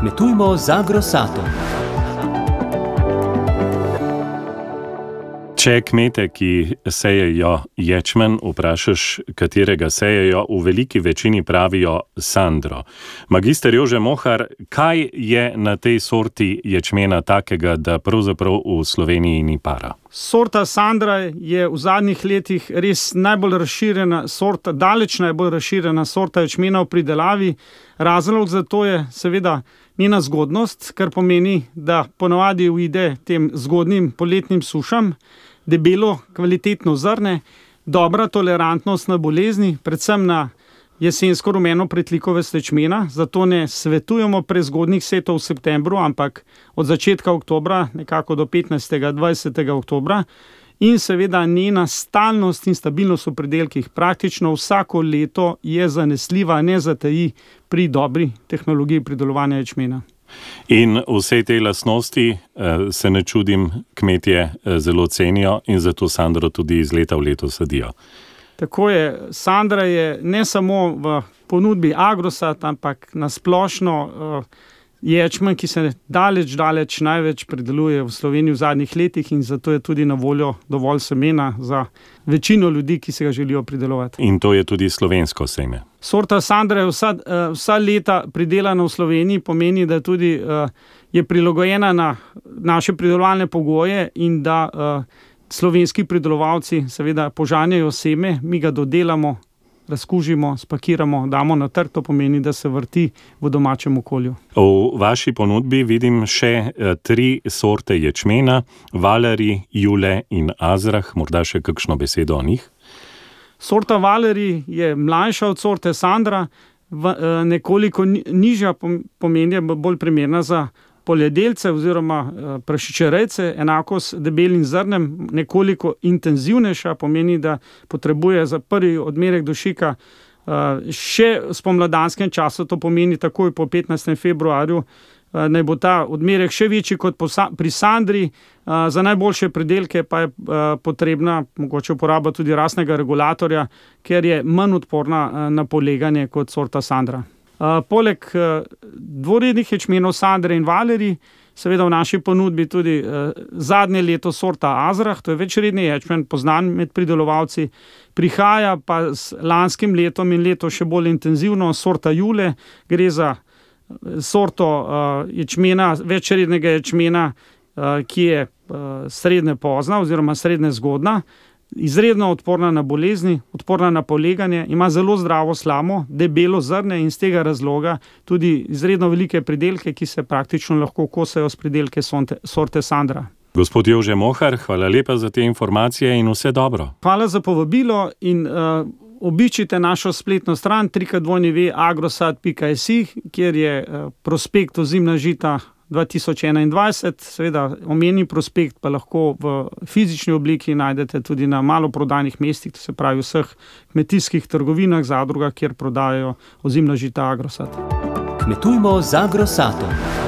Kmetujmo z agrosatom. Če kmete, ki sejejo ječmen, vprašaš, katerega sejejo, v veliki večini pravijo Sandro. Magister Jože Mohar, kaj je na tej sorti ječmena takega, da pravzaprav v Sloveniji ni para? Sorta Sandra je v zadnjih letih res najbolj razširjena sorta, daleč najbolj razširjena sorta ječmena v pridelavi. Razlog za to je seveda njena zgodnost, kar pomeni, da ponavadi uide tem zgodnim poletnim sušam, debelo, kvalitetno zrne, dobra tolerantnost na bolezni, predvsem na jesensko rumeno pretlikove stečmena, zato ne svetujemo prezgodnih setov v septembru, ampak od začetka oktobra, nekako do 15. 20. oktobra. In seveda njena stalnost in stabilnost v predelkih, praktično vsako leto je zanesljiva, ne zataji pri dobri tehnologiji pridelovanja ječmena. In vse te lastnosti se ne čudim, kmetje zelo cenijo in zato Sandro tudi iz leta v leto sadijo. Tako je, Sandra je ne samo v ponudbi Agrosat, ampak na splošno ječmen, ki se daleč, daleč največ prideluje v Sloveniji v zadnjih letih, in zato je tudi na voljo dovolj semena za večino ljudi, ki si ga želijo pridelovati. In to je tudi slovensko seme. Sorta Sandra je vsa, vsa leta pridelana v Sloveniji, pomeni, da tudi je prilagojena na naše pridelovalne pogoje in da slovenski pridelovalci seveda požanjejo seme, mi ga dodelamo, razkužimo, spakiramo, damo na trg, to pomeni, da se vrti v domačem okolju. V vaši ponudbi vidim še tri sorte ječmena, Valeri, Jule in Azrah, morda še kakšno besedo o njih? Sorta Valeri je mlajša od sorte Sandra, nekoliko nižja pomeni, bolj primerna za poljedelce oziroma prašičerejce, enako z debelim zrnem, nekoliko intenzivnejša, pomeni, da potrebuje za prvi odmerek dušika še v spomladanskem času, to pomeni takoj po petnajstem februarju, naj bo ta odmerek še večji kot pri Sandri, za najboljše pridelke pa je potrebna mogoče uporaba tudi rastnega regulatorja, ker je manj odporna na poleganje kot sorta Sandra. Poleg dvorednih ječmenov Sandre in Valeri seveda v naši ponudbi tudi zadnje leto sorta Azrah, to je večredni ječmen, poznan med pridelovalci, prihaja pa z lanskim letom in letos še bolj intenzivno sorta Jule, gre za sorto ječmena, večrednega ječmena, ki je srednje pozna oziroma srednje zgodnja, izredno odporna na bolezni, odporna na poleganje, ima zelo zdravo slamo, debelo zrnje in s tega razloga tudi izredno velike pridelke, ki se praktično lahko kosajo s pridelki sorte Sandra. Gospod Jože Mohar, hvala lepa za te informacije in vse dobro. Hvala za povabilo in obiščite našo spletno stran www agrosat pika si, kjer je prospekt ozimna žita dva tisoč enaindvajset, seveda omenjeni prospekt pa lahko v fizični obliki najdete tudi na maloprodajnih mestih, to se pravi vseh kmetijskih trgovinah, zadrugah, kjer prodajajo ozimna žita Agrosat. Kmetujmo z agrosatom.